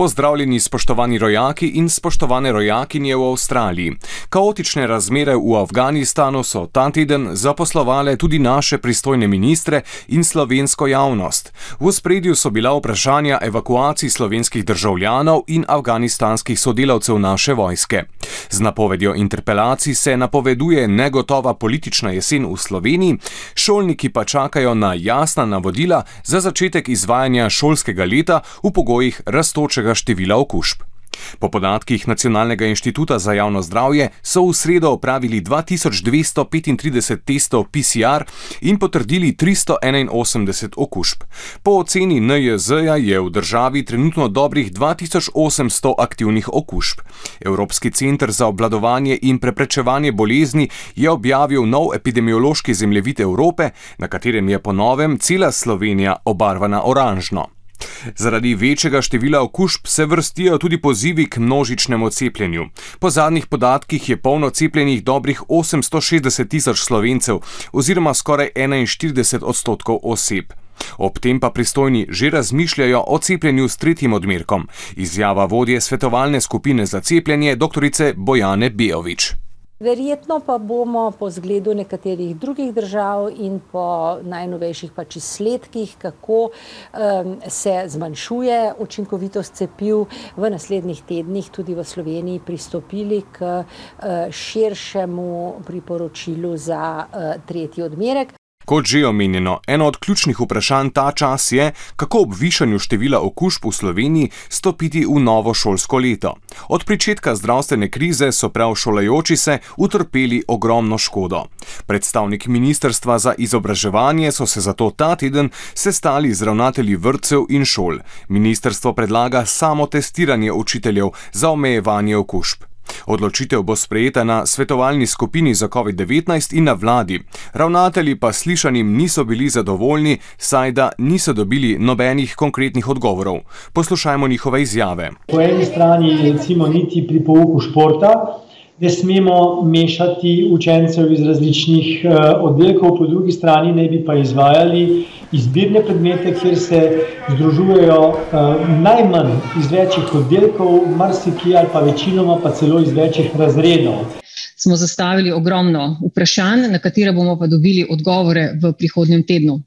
Pozdravljeni, spoštovani rojaki in spoštovane rojakinje v Avstraliji. Kaotične razmere v Afganistanu so ta teden zaposlovale tudi naše pristojne ministre in slovensko javnost. V spredju so bila vprašanja evakuacij slovenskih državljanov in afganistanskih sodelavcev naše vojske. Z napovedjo interpelacij se napoveduje negotova politična jesen v Sloveniji, šolniki pa čakajo na jasna navodila za začetek izvajanja šolskega leta v pogojih raztočega števila okužb. Po podatkih Nacionalnega inštituta za javno zdravje so v sredo opravili 2235 testov PCR in potrdili 381 okužb. Po oceni NJZ-ja je v državi trenutno dobrih 2800 aktivnih okužb. Evropski centr za obladovanje in preprečevanje bolezni je objavil nov epidemiološki zemljevid Evrope, na katerem je po novem cela Slovenija obarvana oranžno. Zaradi večjega števila okužb se vrstijo tudi pozivi k množičnemu cepljenju. Po zadnjih podatkih je polno cepljenih dobrih 860 tisoč slovencev oziroma skoraj 41 odstotkov oseb. Ob tem pa pristojni že razmišljajo o cepljenju s tretjim odmerkom. Izjava vodje svetovalne skupine za cepljenje dr. Bojane Bejovič. Verjetno pa bomo po zgledu nekaterih drugih držav in po najnovejših pač izsledkih, kako um, se zmanjšuje učinkovitost cepiv, v naslednjih tednih tudi v Sloveniji pristopili k uh, širšemu priporočilu za uh, tretji odmerek. Kot že omenjeno, eno od ključnih vprašanj ta čas je, kako ob višanju števila okužb v Sloveniji stopiti v novo šolsko leto. Od začetka zdravstvene krize so prav šolajoči se utrpeli ogromno škodo. Predstavniki Ministrstva za izobraževanje so se zato ta teden sestali z ravnatelji vrtcev in šol. Ministrstvo predlaga samo testiranje učiteljev za omejevanje okužb. Odločitev bo sprejeta na svetovalni skupini za COVID-19 in na vladi. Ravnatelji pa slišanim niso bili zadovoljni, saj da niso dobili nobenih konkretnih odgovorov. Poslušajmo njihove izjave. Po eni strani recimo niti pri pouku športa ne smemo mešati učencev iz različnih uh, oddelkov, po drugi strani ne bi pa izvajali izbirne predmete, kjer se združujejo uh, najmanj iz večjih oddelkov, marsikaj ali pa večinoma pa celo iz večjih razredov. Smo zastavili ogromno vprašanj, na katere bomo pa dobili odgovore v prihodnjem tednu.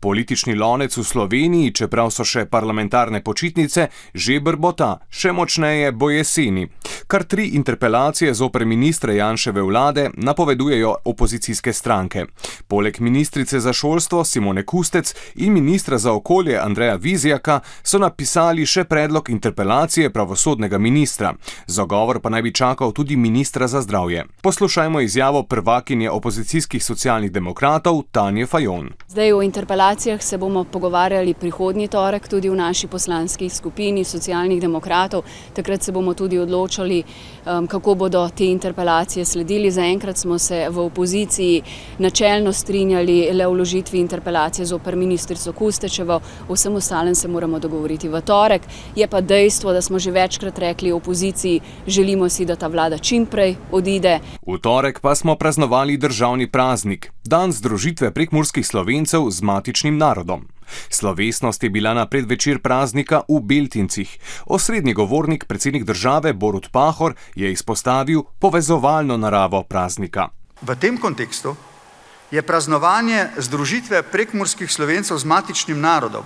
Politični lonec v Sloveniji, čeprav so še parlamentarne počitnice, že brbota, še močneje bo jeseni. Kar tri interpelacije zoper ministre Janševe vlade napovedujejo opozicijske stranke. Poleg ministrice za šolstvo Simone Kustec in ministra za okolje Andreja Vizjaka so napisali še predlog interpelacije pravosodnega ministra. Zagovor pa naj bi čakal tudi ministra za zdravje. Poslušajmo izjavo prvakinje opozicijskih socialnih demokratov Tanje Fajon. Zdaj v interpelacijah se bomo pogovarjali prihodnji torek tudi v naši poslanski skupini socialnih demokratov. Takrat se bomo tudi odločili, videli, um, kako bodo te interpelacije sledili. Zaenkrat smo se v opoziciji načelno strinjali le vložitvi interpelacije z opr ministrico Kustečevo, vsem ostalem se moramo dogovoriti v torek. Je pa dejstvo, da smo že večkrat rekli opoziciji, želimo si, da ta vlada čimprej odide. V torek pa smo praznovali državni praznik, dan združitve prekmurskih slovencev z matičnim narodom. Slovesnost je bila na predvečer praznika v Beltincih. Osrednji govornik, predsednik države Borut Pahor, je izpostavil povezovalno naravo praznika. V tem kontekstu je praznovanje združitve prekmorskih slovencev z matičnim narodom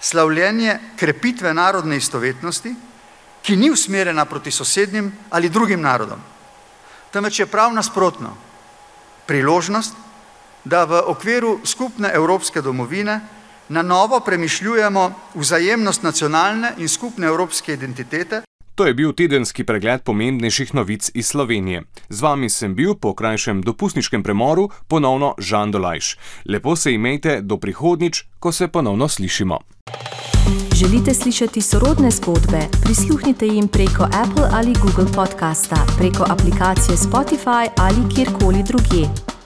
slavljenje krepitve narodne istovetnosti, ki ni usmerjena proti sosednjim ali drugim narodom, temveč je prav nasprotno priložnost, da v okviru skupne evropske domovine na novo premišljujemo vzajemnost nacionalne in skupne evropske identitete. To je bil tedenski pregled pomembnejših novic iz Slovenije. Z vami sem bil po krajšem dopustniškem premoru ponovno Žan Dolajš. Lepo se imejte do prihodnič, ko se ponovno slišimo. Želite slišati sorodne zgodbe? Prisluhnite jim preko Apple ali Google podcasta, preko aplikacije Spotify ali kjerkoli drugje.